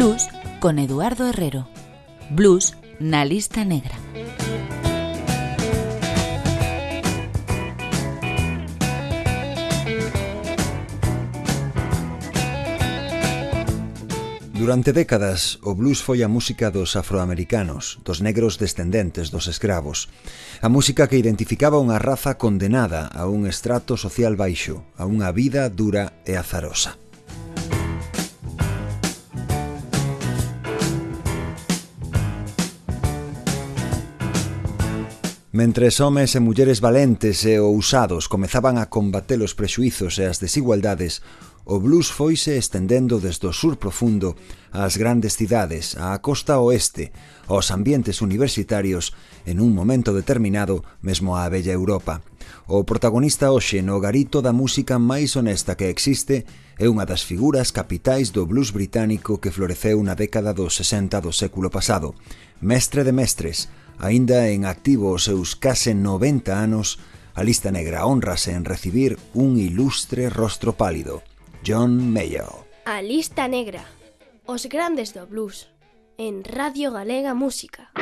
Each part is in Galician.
Blues con Eduardo Herrero. Blues na lista negra. Durante décadas, o blues foi a música dos afroamericanos, dos negros descendentes dos escravos. A música que identificaba unha raza condenada a un estrato social baixo, a unha vida dura e azarosa. Mentres homes e mulleres valentes e ousados comezaban a combater os prexuizos e as desigualdades, o blues foise estendendo desde o sur profundo ás grandes cidades, á costa oeste, aos ambientes universitarios, en un momento determinado mesmo á bella Europa. O protagonista hoxe no garito da música máis honesta que existe é unha das figuras capitais do blues británico que floreceu na década dos 60 do século pasado. Mestre de mestres, Aínda en activo os seus case 90 anos, a lista negra honrase en recibir un ilustre rostro pálido, John Mayo. A lista negra, os grandes do blues, en Radio Galega Música.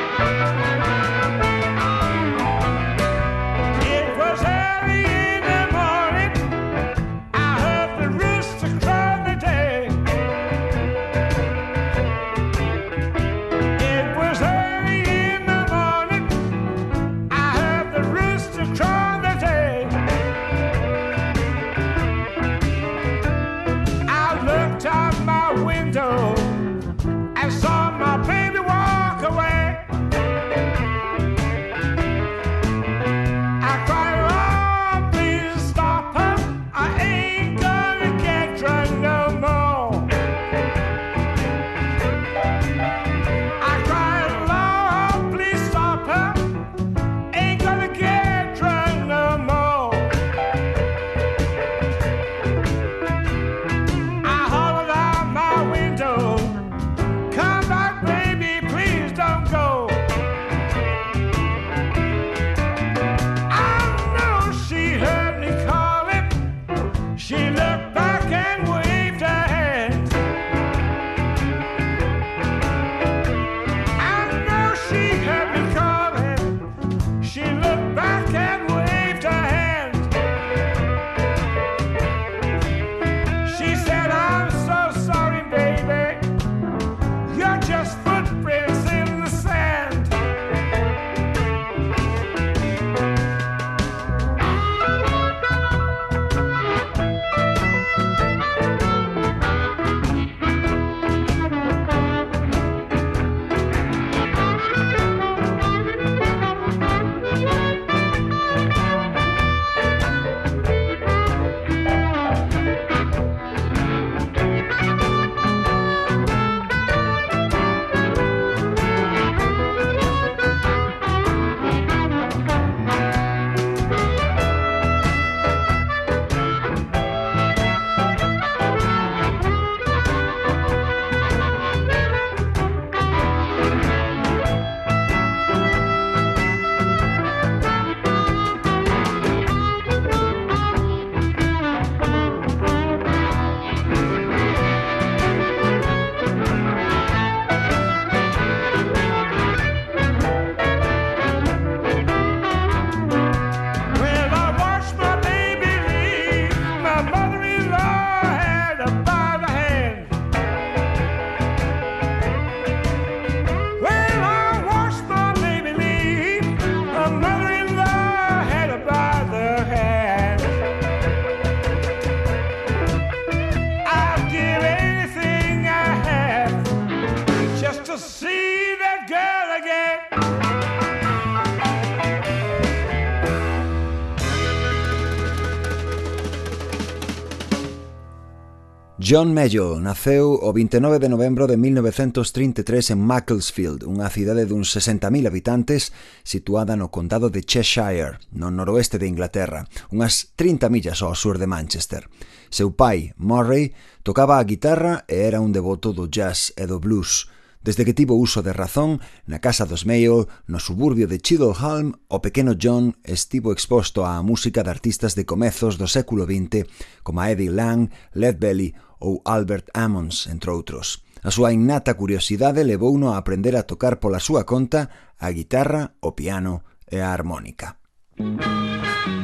John Mayo naceu o 29 de novembro de 1933 en Macclesfield, unha cidade duns 60.000 habitantes situada no condado de Cheshire, no noroeste de Inglaterra, unhas 30 millas ao sur de Manchester. Seu pai, Murray, tocaba a guitarra e era un devoto do jazz e do blues, Desde que tivo uso de razón, na casa dos Mayo, no suburbio de Chiddlehalm, o pequeno John estivo exposto á música de artistas de comezos do século XX, como Eddie Lang, Led Belly ou Albert Ammons, entre outros. A súa innata curiosidade levouno a aprender a tocar pola súa conta a guitarra, o piano e a armónica. Música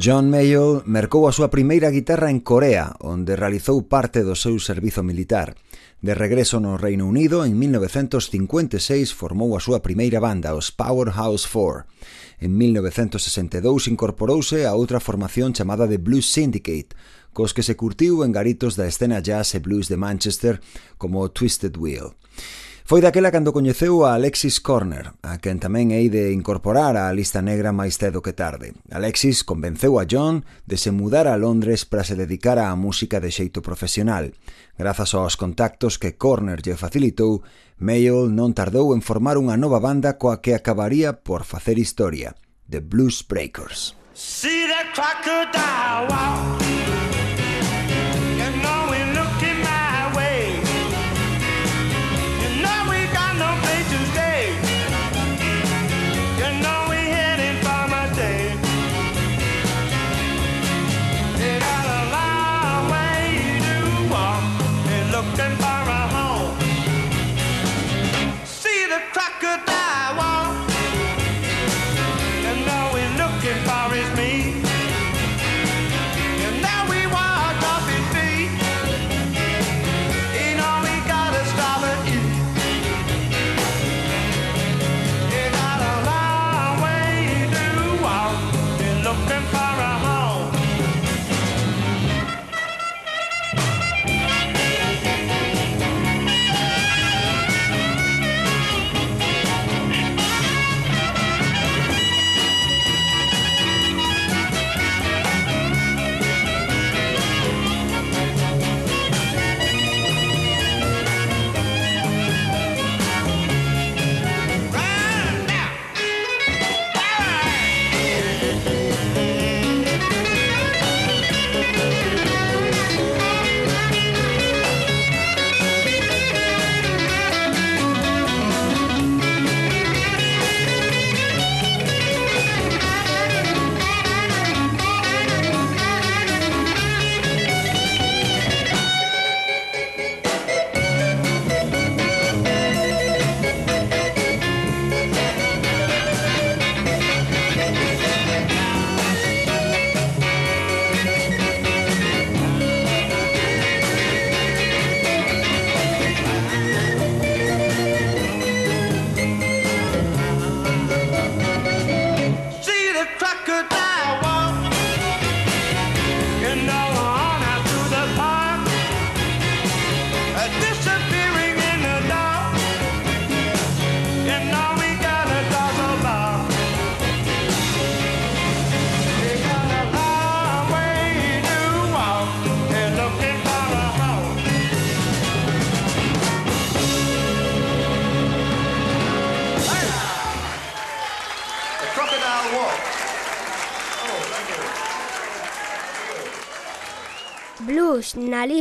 John Mayall mercou a súa primeira guitarra en Corea, onde realizou parte do seu servizo militar. De regreso no Reino Unido, en 1956 formou a súa primeira banda, os Powerhouse Four. En 1962 incorporouse a outra formación chamada The Blues Syndicate, cos que se curtiu en garitos da escena jazz e blues de Manchester como Twisted Wheel. Foi daquela cando coñeceu a Alexis Corner, a quen tamén hei de incorporar á lista negra máis cedo que tarde. Alexis convenceu a John de se mudar a Londres para se dedicar á música de xeito profesional. Grazas aos contactos que Corner lle facilitou, Mayall non tardou en formar unha nova banda coa que acabaría por facer historia, The Blues Breakers. See that crocodile, walk.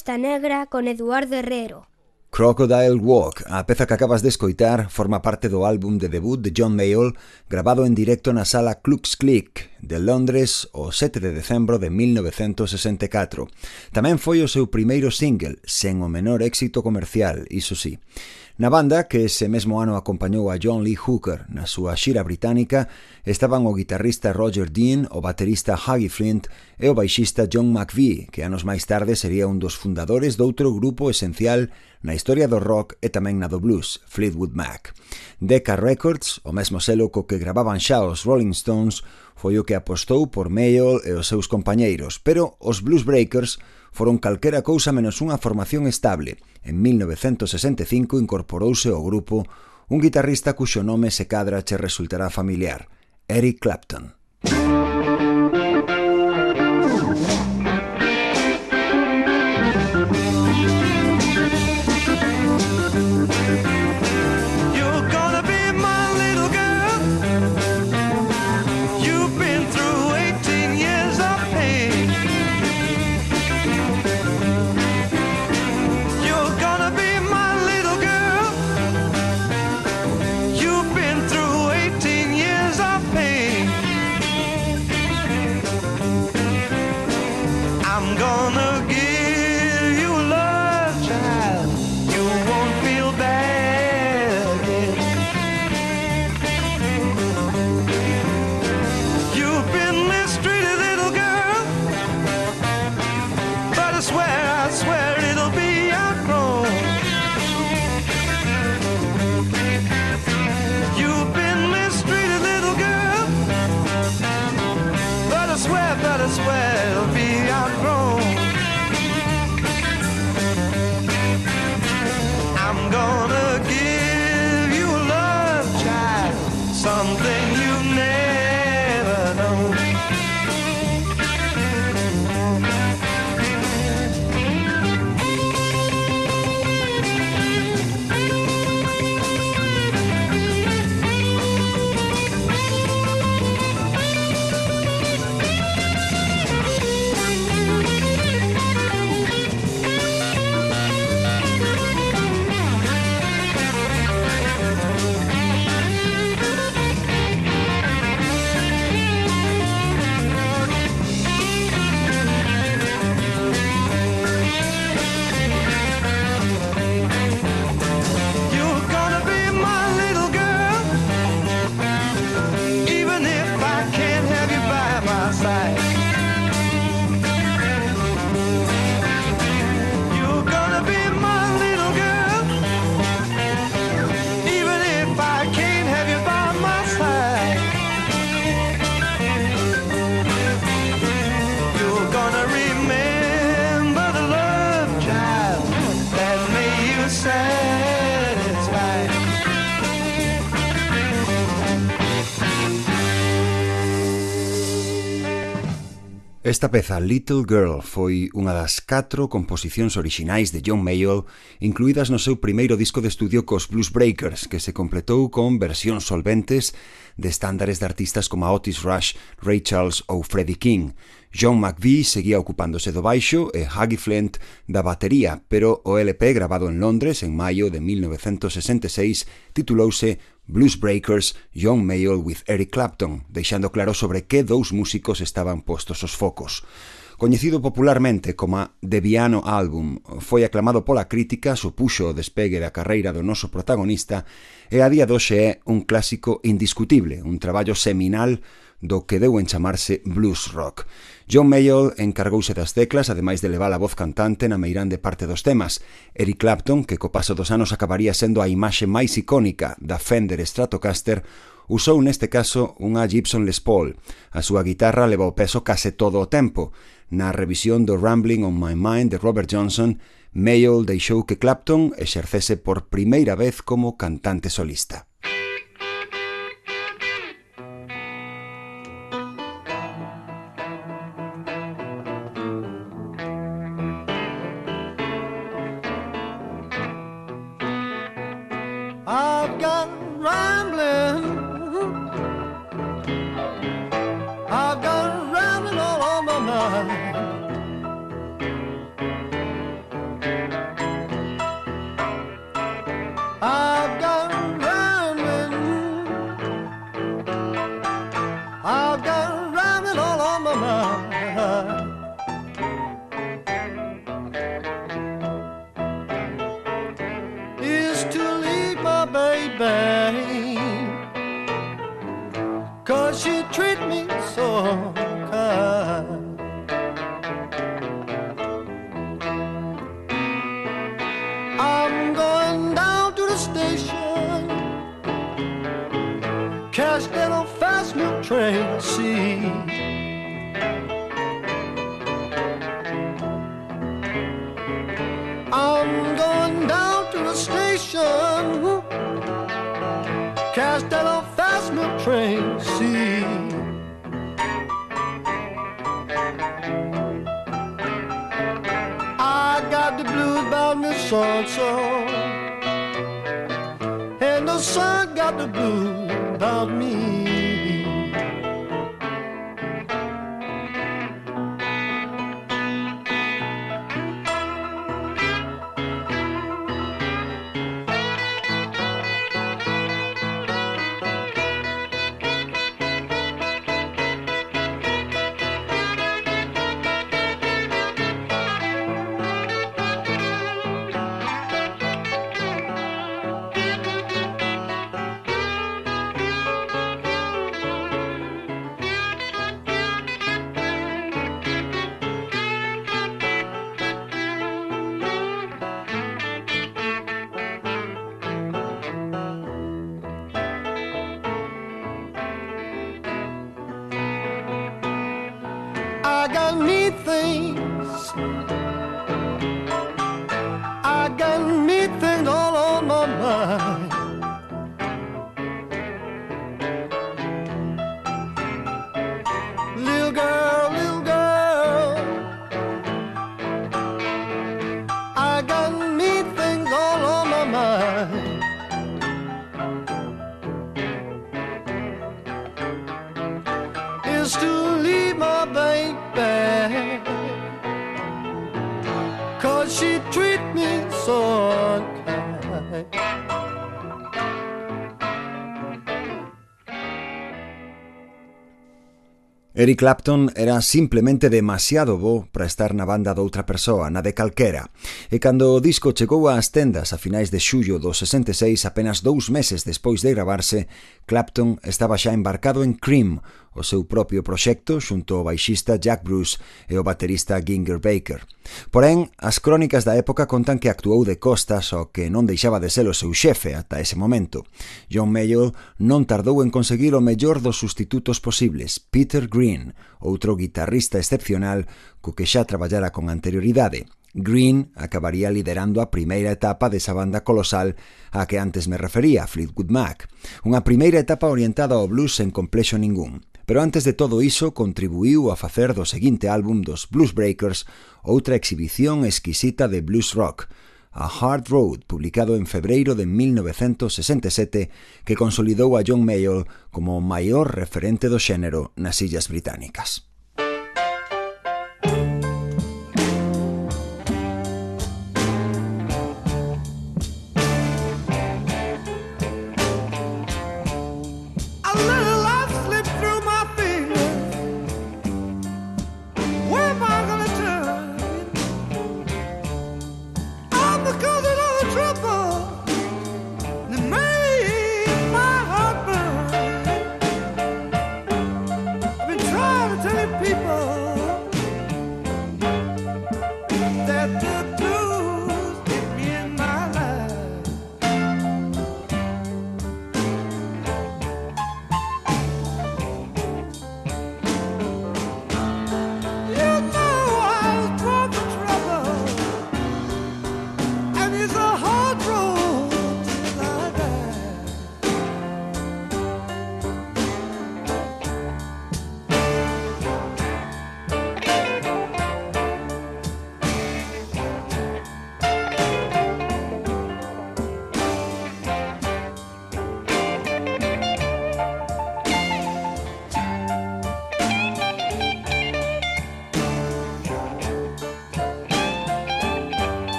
Lista Negra con Eduardo Herrero. Crocodile Walk, a peza que acabas de escoitar, forma parte do álbum de debut de John Mayall grabado en directo na sala Klux Click de Londres o 7 de decembro de 1964. Tamén foi o seu primeiro single, sen o menor éxito comercial, iso sí. Na banda, que ese mesmo ano acompañou a John Lee Hooker na súa xira británica, estaban o guitarrista Roger Dean, o baterista Huggy Flint e o baixista John McVie, que anos máis tarde sería un dos fundadores doutro grupo esencial na historia do rock e tamén na do blues, Fleetwood Mac. Decca Records, o mesmo selo co que gravaban xa os Rolling Stones, foi o que apostou por Mayall e os seus compañeiros, pero os Blues Breakers foron calquera cousa menos unha formación estable – En 1965 incorporouse ao grupo un guitarrista cuxo nome se cadra che resultará familiar, Eric Clapton. Esta peza, Little Girl, foi unha das catro composicións orixinais de John Mayall incluídas no seu primeiro disco de estudio cos Blues Breakers, que se completou con versións solventes de estándares de artistas como Otis Rush, Ray Charles ou Freddie King. John McVie seguía ocupándose do baixo e Huggy Flint da batería, pero o LP grabado en Londres en maio de 1966 titulouse Blues Breakers John Mayall with Eric Clapton, deixando claro sobre que dous músicos estaban postos os focos. Coñecido popularmente como Deviano Album, foi aclamado pola crítica, supuxo o despegue da carreira do noso protagonista e a día doxe é un clásico indiscutible, un traballo seminal do que deu en chamarse blues rock. John Mayall encargouse das teclas, ademais de levar a voz cantante na meirande parte dos temas. Eric Clapton, que co paso dos anos acabaría sendo a imaxe máis icónica da Fender Stratocaster, usou neste caso unha Gibson Les Paul. A súa guitarra levou peso case todo o tempo. Na revisión do Rambling on My Mind de Robert Johnson, Mayall deixou que Clapton exercese por primeira vez como cantante solista. Christmas. Eric Clapton era simplemente demasiado bo para estar na banda doutra persoa, na de calquera, e cando o disco chegou ás tendas a finais de xullo do 66, apenas dous meses despois de gravarse, Clapton estaba xa embarcado en Cream, o seu propio proxecto xunto ao baixista Jack Bruce e o baterista Ginger Baker. Porén, as crónicas da época contan que actuou de costas ao que non deixaba de ser o seu xefe ata ese momento. John Mayall non tardou en conseguir o mellor dos sustitutos posibles, Peter Green, outro guitarrista excepcional co que xa traballara con anterioridade. Green acabaría liderando a primeira etapa desa banda colosal a que antes me refería, Fleetwood Mac. Unha primeira etapa orientada ao blues sen complexo ningún. Pero antes de todo iso contribuiu a facer do seguinte álbum dos Blues Breakers outra exhibición exquisita de blues rock, A Hard Road, publicado en febreiro de 1967, que consolidou a John Mayall como o maior referente do xénero nas illas británicas.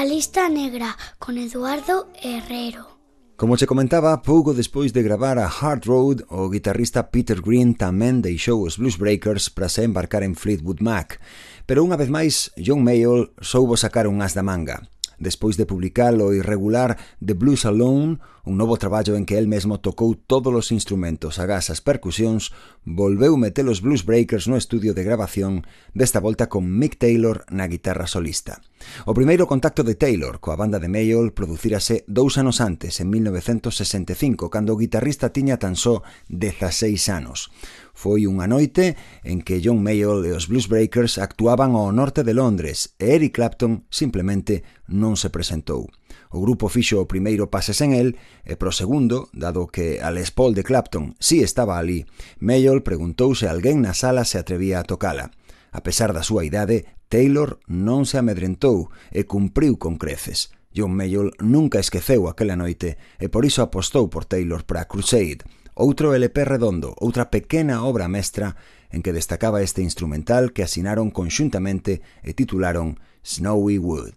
A lista negra con Eduardo Herrero. Como che comentaba, pouco despois de gravar a Hard Road, o guitarrista Peter Green tamén deixou os Blues Breakers para se embarcar en Fleetwood Mac, pero unha vez máis John Mayall soubo sacar un as da manga. Despois de publicar o irregular The Blues Alone, un novo traballo en que el mesmo tocou todos os instrumentos, agás as percusións, volveu meter os Blues Breakers no estudio de grabación, desta volta con Mick Taylor na guitarra solista. O primeiro contacto de Taylor coa banda de Mayall producírase dous anos antes, en 1965, cando o guitarrista tiña tan só 16 anos. Foi unha noite en que John Mayall e os Blues Breakers actuaban ao norte de Londres e Eric Clapton simplemente non se presentou. O grupo fixo o primeiro pase sen el e pro segundo, dado que a Les Paul de Clapton si estaba ali, Mayall preguntou se alguén na sala se atrevía a tocala. A pesar da súa idade, Taylor non se amedrentou e cumpriu con creces. John Mayall nunca esqueceu aquela noite e por iso apostou por Taylor para Crusade, outro LP redondo, outra pequena obra mestra en que destacaba este instrumental que asinaron conxuntamente e titularon Snowy Wood.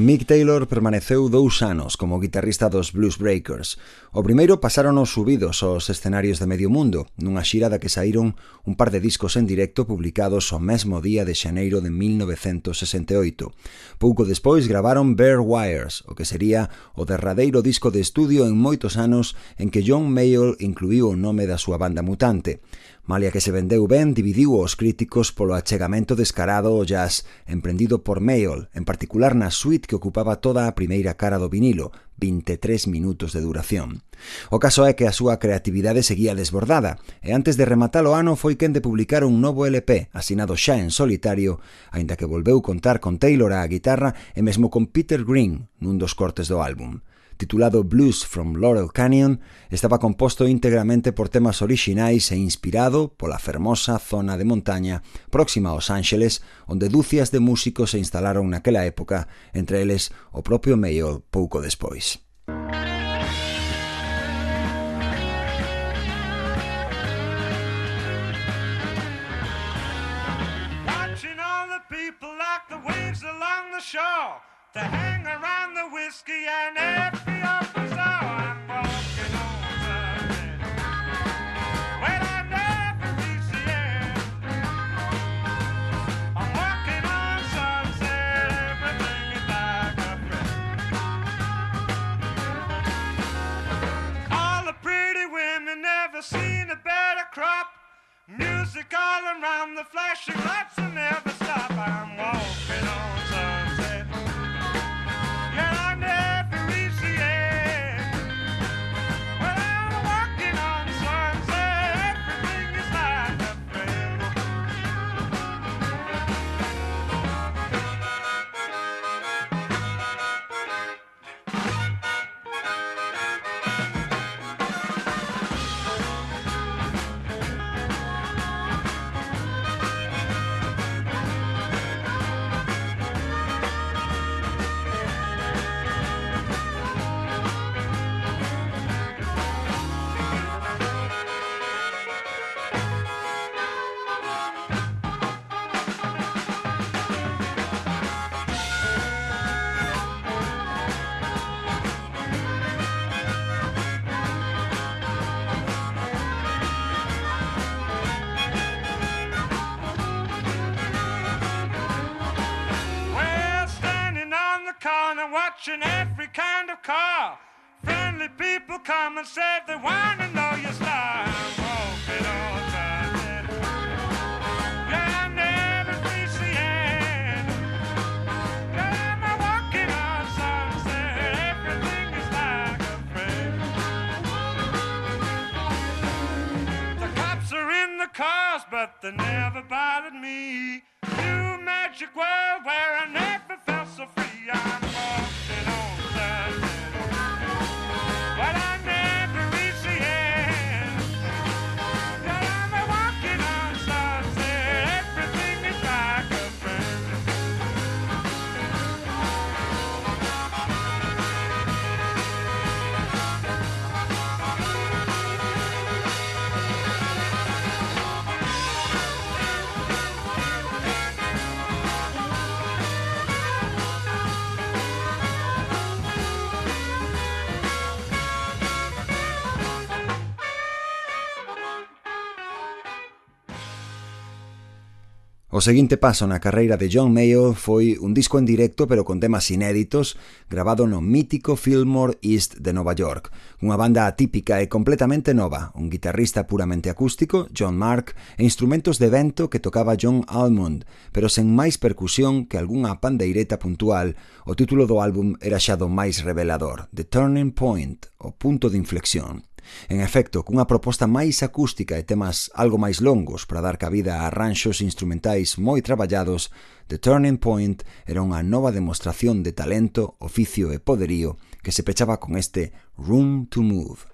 Mick Taylor permaneceu dous anos como guitarrista dos Blues Breakers. O primeiro pasaron os subidos aos escenarios de medio mundo, nunha xira da que saíron un par de discos en directo publicados o mesmo día de xaneiro de 1968. Pouco despois gravaron Bare Wires, o que sería o derradeiro disco de estudio en moitos anos en que John Mayall incluíu o nome da súa banda mutante. Malia que se vendeu ben, dividiu os críticos polo achegamento descarado ao jazz emprendido por Mayall, en particular na suite que ocupaba toda a primeira cara do vinilo, 23 minutos de duración. O caso é que a súa creatividade seguía desbordada, e antes de rematar o ano foi quen de publicar un novo LP, asinado xa en solitario, aínda que volveu contar con Taylor á guitarra e mesmo con Peter Green nun dos cortes do álbum titulado Blues from Laurel Canyon, estaba composto íntegramente por temas orixinais e inspirado pola fermosa zona de montaña próxima aos Ángeles, onde dúcias de músicos se instalaron naquela época, entre eles o propio Mayo pouco despois. Watching all the people like the waves along the shore to hang around the whiskey and every door. I'm walking on Sunday. Well, I never reach the end. I'm walking on sunset. Everything is like a friend. All the pretty women never seen a better crop. Music all around the flashing lights will never stop. I'm walking on car. Friendly people come and say they want to know your style. Walking on never reach the end. Yeah, walking on. Everything is like a. The cops are in the cars, but they never bothered me. New magic world where I never felt so free. I'm walking on O seguinte paso na carreira de John Mayall foi un disco en directo pero con temas inéditos grabado no mítico Fillmore East de Nova York. Unha banda atípica e completamente nova, un guitarrista puramente acústico, John Mark, e instrumentos de vento que tocaba John Almond, pero sen máis percusión que algunha pandeireta puntual, o título do álbum era xa do máis revelador, The Turning Point, o punto de inflexión. En efecto, cunha proposta máis acústica e temas algo máis longos para dar cabida a arranxos instrumentais moi traballados, The Turning Point era unha nova demostración de talento, oficio e poderío que se pechaba con este Room to Move.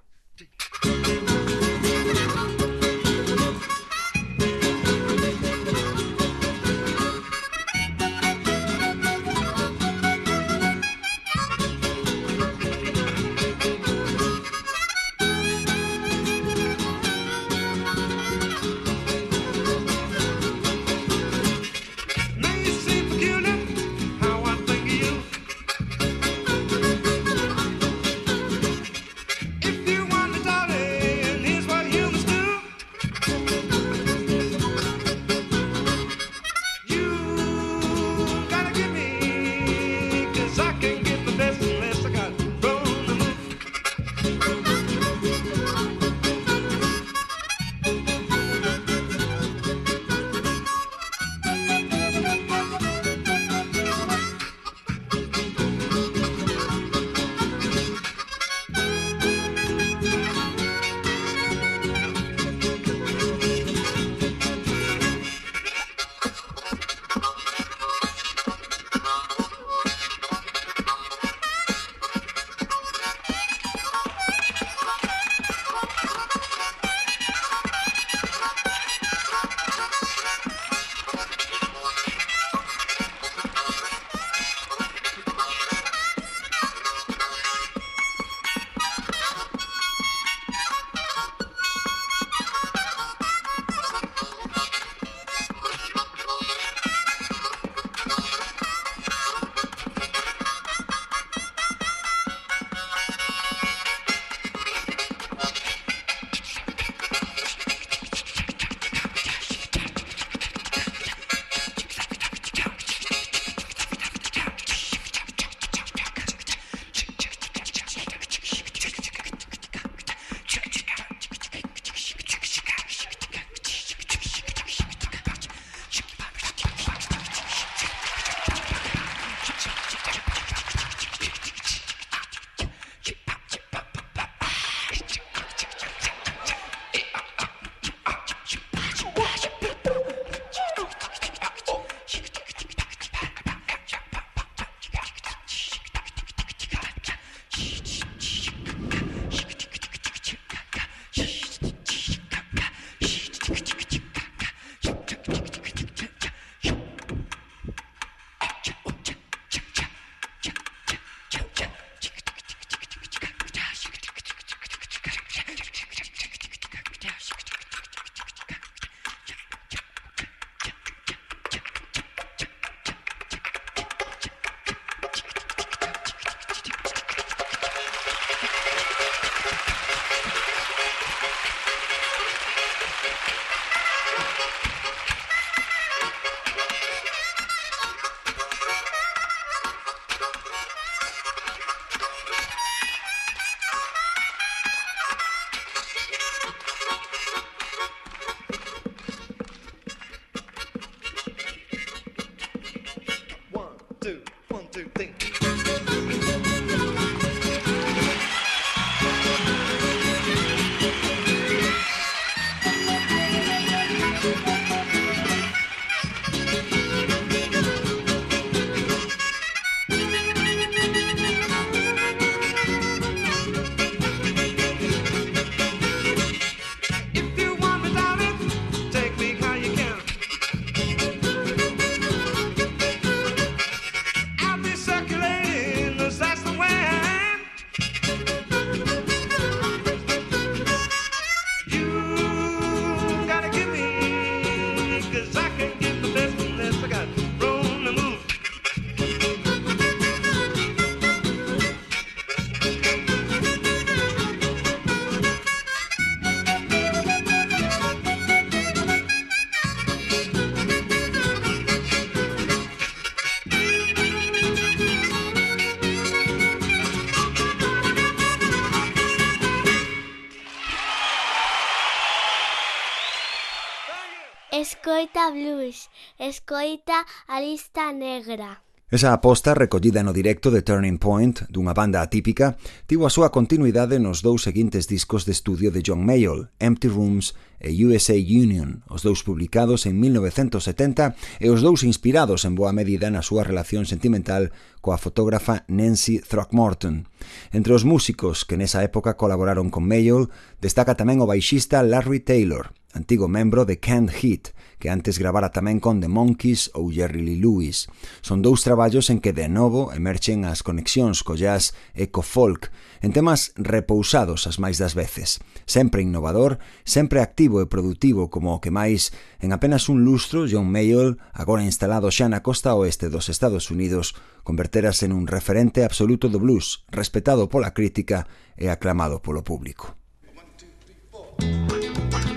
escoita blues, escoita a lista negra. Esa aposta recollida no directo de Turning Point, dunha banda atípica, tivo a súa continuidade nos dous seguintes discos de estudio de John Mayall, Empty Rooms e USA Union, os dous publicados en 1970 e os dous inspirados en boa medida na súa relación sentimental coa fotógrafa Nancy Throckmorton. Entre os músicos que nesa época colaboraron con Mayall, destaca tamén o baixista Larry Taylor, antigo membro de Kent Heat, que antes gravara tamén con The Monkees ou Jerry Lee Lewis. Son dous traballos en que de novo emerxen as conexións co jazz e co folk, en temas repousados as máis das veces. Sempre innovador, sempre activo e productivo como o que máis, en apenas un lustro, John Mayall, agora instalado xa na costa oeste dos Estados Unidos, converterase en un referente absoluto do blues, respetado pola crítica e aclamado polo público. One, two, three,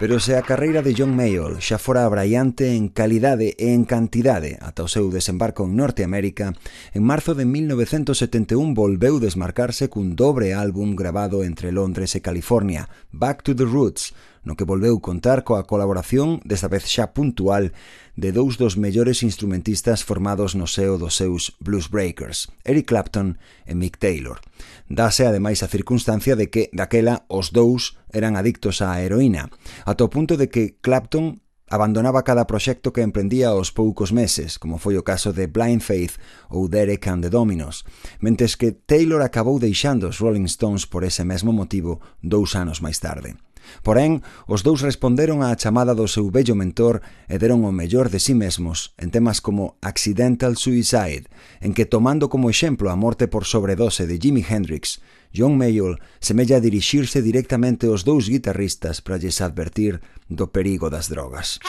Pero se a carreira de John Mayall xa fora abraiante en calidade e en cantidade ata o seu desembarco en Norteamérica, en marzo de 1971 volveu desmarcarse cun dobre álbum grabado entre Londres e California, Back to the Roots, no que volveu contar coa colaboración, desta vez xa puntual, de dous dos mellores instrumentistas formados no seo dos seus Blues Breakers, Eric Clapton e Mick Taylor. Dase ademais a circunstancia de que, daquela, os dous eran adictos á heroína, ata o punto de que Clapton abandonaba cada proxecto que emprendía aos poucos meses, como foi o caso de Blind Faith ou Derek and the Dominos, mentes que Taylor acabou deixando os Rolling Stones por ese mesmo motivo dous anos máis tarde. Porén, os dous responderon á chamada do seu bello mentor e deron o mellor de sí mesmos en temas como Accidental Suicide, en que tomando como exemplo a morte por sobredose de Jimi Hendrix, John Mayall semella dirixirse directamente aos dous guitarristas para lles advertir do perigo das drogas.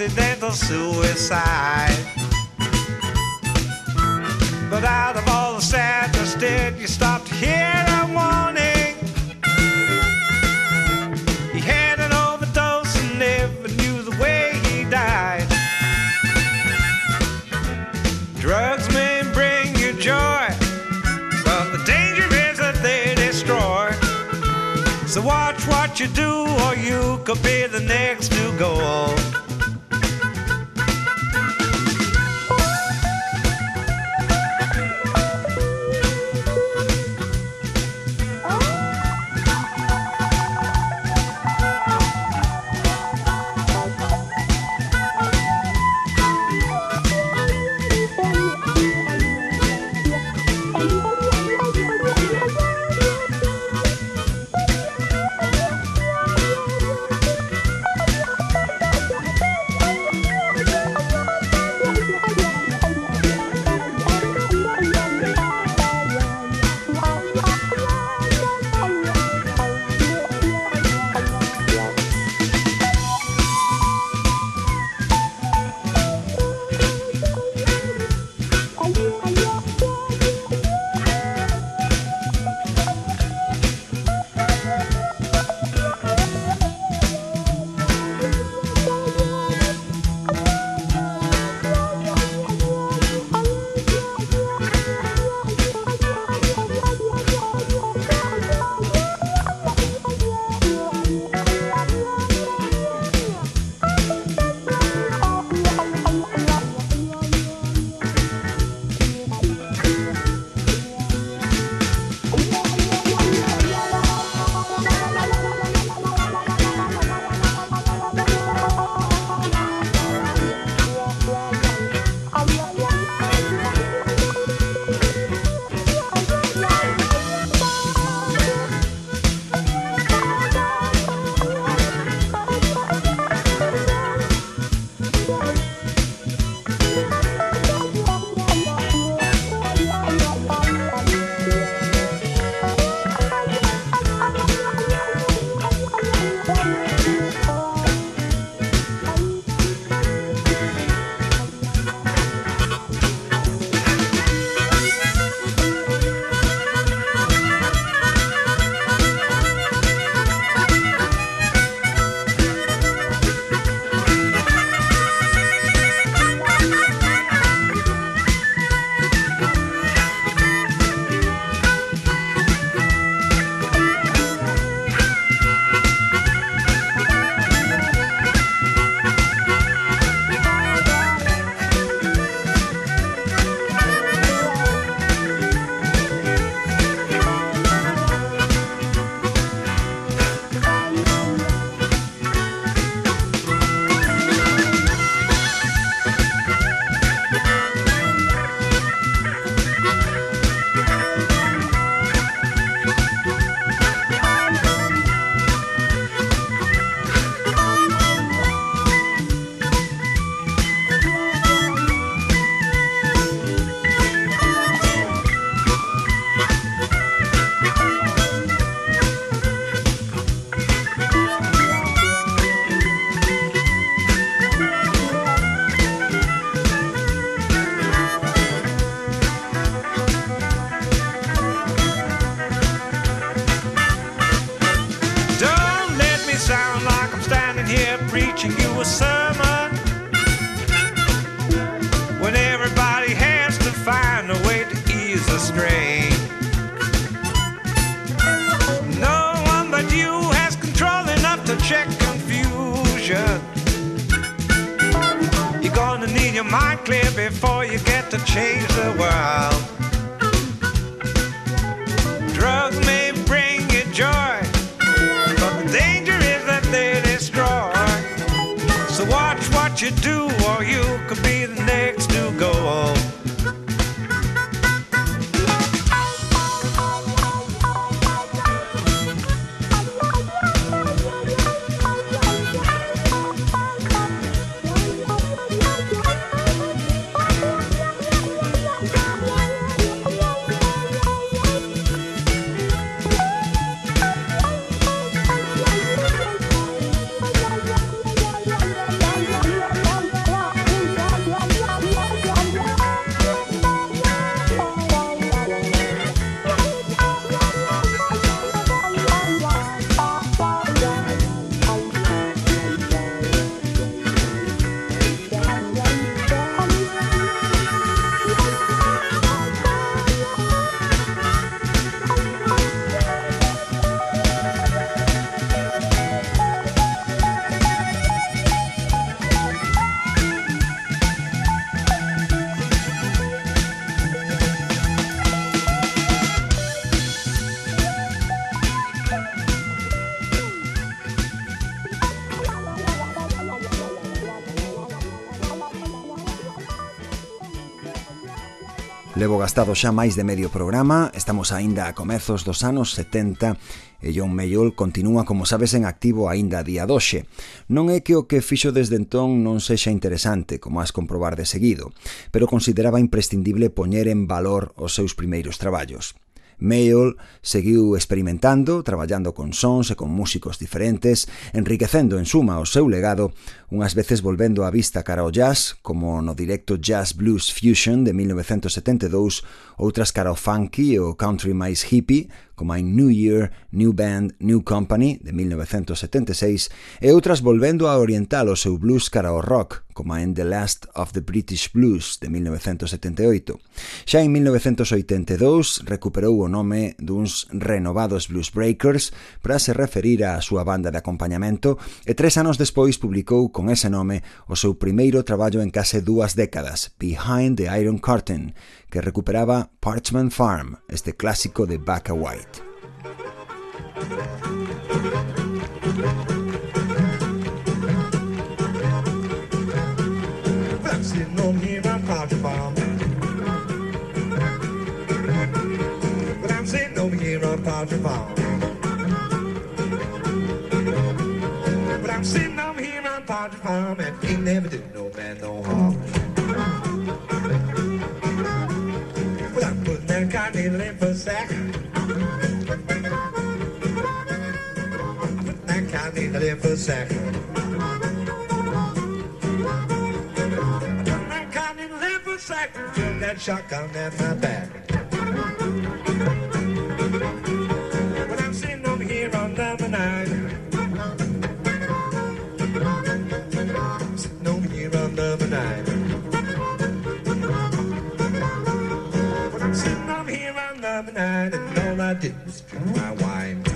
Accidental suicide. But out of all the sadness, did you stop to hear a warning? He had an overdose and never knew the way he died. Drugs may bring you joy, but the danger is that they destroy. So watch what you do, or you could be the next to go. So watch what you do, or you could be the next to go. gastado xa máis de medio programa, estamos aínda a comezos dos anos 70 e John Mayall continúa, como sabes, en activo aínda a día doxe. Non é que o que fixo desde entón non sexa interesante, como has comprobar de seguido, pero consideraba imprescindible poñer en valor os seus primeiros traballos. Mayall seguiu experimentando, traballando con sons e con músicos diferentes, enriquecendo en suma o seu legado unhas veces volvendo a vista cara ao jazz, como no directo Jazz Blues Fusion de 1972, outras cara ao funky e ao country máis hippie, como en New Year, New Band, New Company de 1976, e outras volvendo a orientar o seu blues cara ao rock, como en The Last of the British Blues de 1978. Xa en 1982 recuperou o nome duns renovados Blues Breakers para se referir á súa banda de acompañamento e tres anos despois publicou con ese nome o seu primeiro traballo en case dúas décadas, Behind the Iron Curtain, que recuperaba Parchment Farm, este clásico de Bacca White. I'm sitting over here on Parchment Farm and ain't never did no man no harm. But I'm putting that cotton in for a sack. I'm that cotton in for a sack. Sack, took that shotgun at my back. When I'm sitting over here on number nine, nine, and all I did was drink my wine.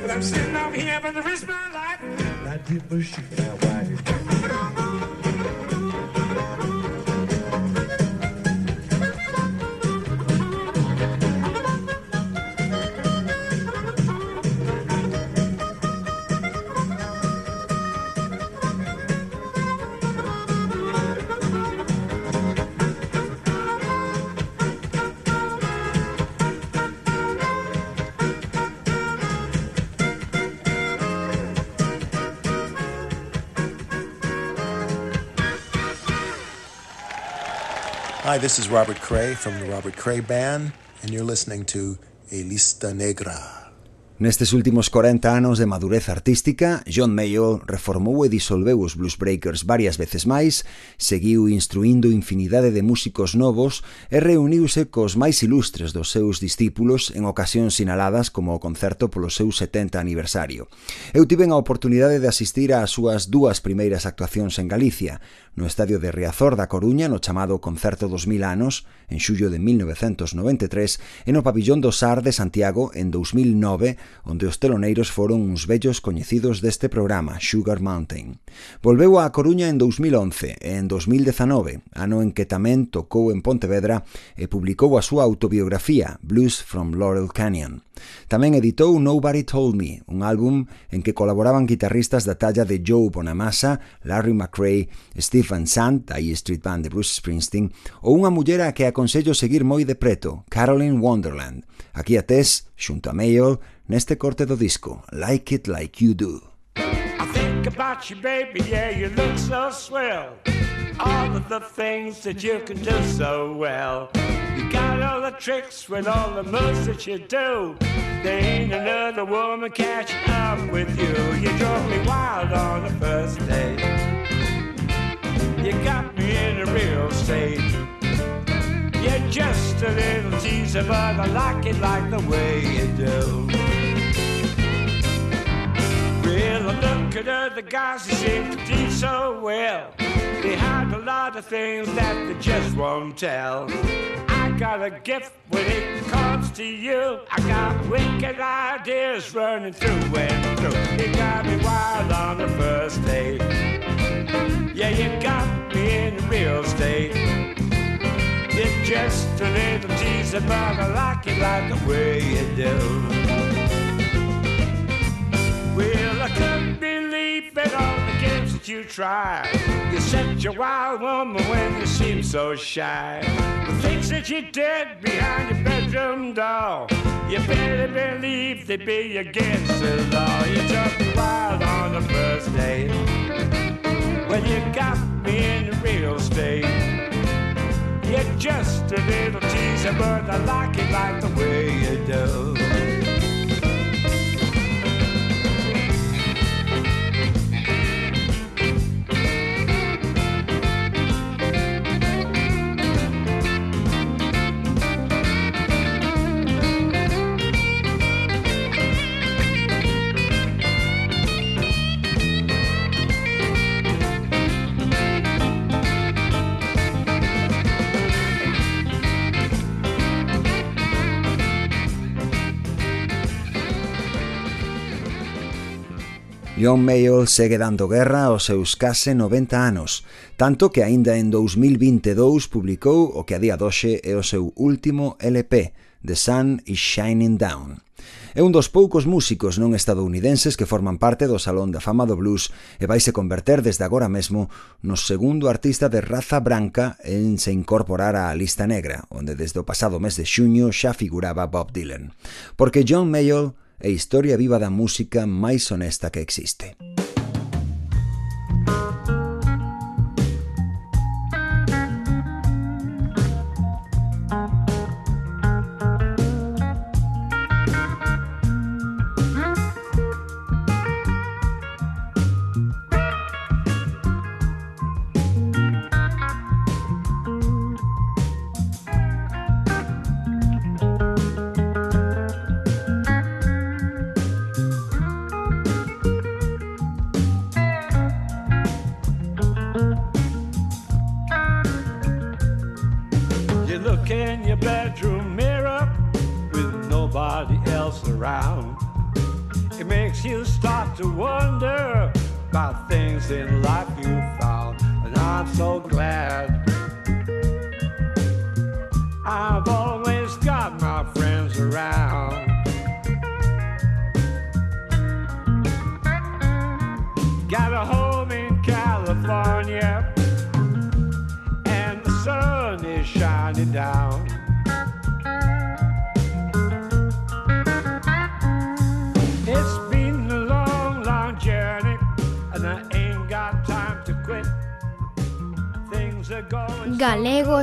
But I'm sitting over here for the rest of my life. Did was shoot Hi, this is Robert Cray from the Robert Cray Band, and you're listening to Elista Negra. Nestes últimos 40 anos de madurez artística, John Mayo reformou e disolveu os Blues Breakers varias veces máis, seguiu instruindo infinidade de músicos novos e reuniuse cos máis ilustres dos seus discípulos en ocasións sinaladas como o concerto polo seu 70 aniversario. Eu tiven a oportunidade de asistir ás súas dúas primeiras actuacións en Galicia, no estadio de Riazor da Coruña no chamado Concerto dos Mil Anos en xullo de 1993 e no pabillón do SAR de Santiago en 2009 onde os teloneiros foron uns vellos coñecidos deste programa Sugar Mountain. Volveu á Coruña en 2011 e en 2019 ano en que tamén tocou en Pontevedra e publicou a súa autobiografía Blues from Laurel Canyon. Tamén editou Nobody Told Me, un álbum en que colaboraban guitarristas da talla de Joe Bonamassa, Larry McRae, Steve Van Sant, aí Street Band de Bruce Springsteen, ou unha muller a que aconsello seguir moi de preto, Caroline Wonderland. Aquí a Tess, xunto a Mayol, neste corte do disco, Like It Like You Do. I think about you, baby, yeah, you look so swell. All of the things that you can do so well. You got all the tricks with all the moves that you do. There ain't another woman catching up with you. You drove me wild on the first date. You got me in a real state. You're just a little teaser, but I like it like the way you do. Well, I look at other guys who seem to do so well. They hide a lot of things that they just won't tell. I got a gift when it comes to you. I got wicked ideas running through and through. You got me wild on the first date. Yeah, you got real estate. You're just a little teaser, but I like it like the way you do. Well, I couldn't believe it all the games that you tried. You set your wild woman when you seemed so shy. The things that you did behind your bedroom door. You better believe they'd be against the law. You took me wild on the first day. You got me in the real state. You're just a little teaser, but I like it like the way you do. John Mayall segue dando guerra aos seus case 90 anos, tanto que aínda en 2022 publicou o que a día doxe é o seu último LP, The Sun is Shining Down. É un dos poucos músicos non estadounidenses que forman parte do Salón da Fama do Blues e vaise converter desde agora mesmo no segundo artista de raza branca en se incorporar á lista negra, onde desde o pasado mes de xuño xa figuraba Bob Dylan. Porque John Mayall e historia viva da música máis honesta que existe.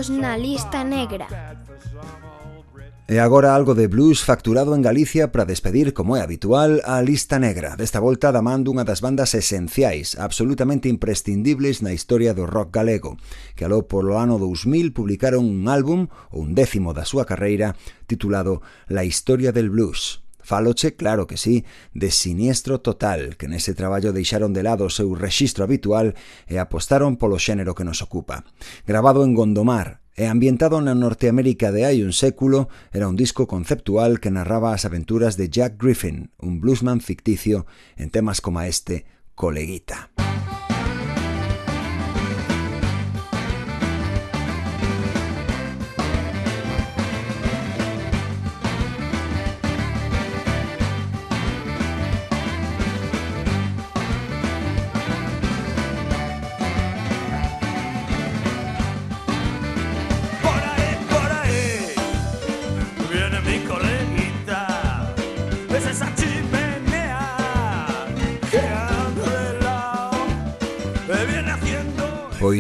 Galegos na lista negra. E agora algo de blues facturado en Galicia para despedir, como é habitual, a lista negra, desta volta da man dunha das bandas esenciais, absolutamente imprescindibles na historia do rock galego, que aló polo ano 2000 publicaron un álbum, o un décimo da súa carreira, titulado La historia del blues. Faloche, claro que sí, de Siniestro Total, que nese traballo deixaron de lado o seu rexistro habitual e apostaron polo xénero que nos ocupa. Grabado en Gondomar, e ambientado na Norteamérica de hai un século, era un disco conceptual que narraba as aventuras de Jack Griffin, un bluesman ficticio, en temas como este, Coleguita.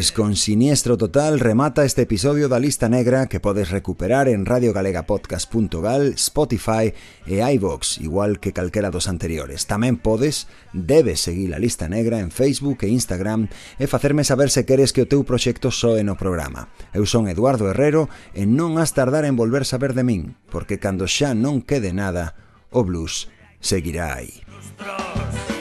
Pois con Siniestro Total remata este episodio da lista negra que podes recuperar en radiogalegapodcast.gal, Spotify e iVox, igual que calquera dos anteriores. Tamén podes, debes seguir a lista negra en Facebook e Instagram e facerme saber se queres que o teu proxecto soe no programa. Eu son Eduardo Herrero e non has tardar en volver saber de min, porque cando xa non quede nada, o blues seguirá aí. Lustros.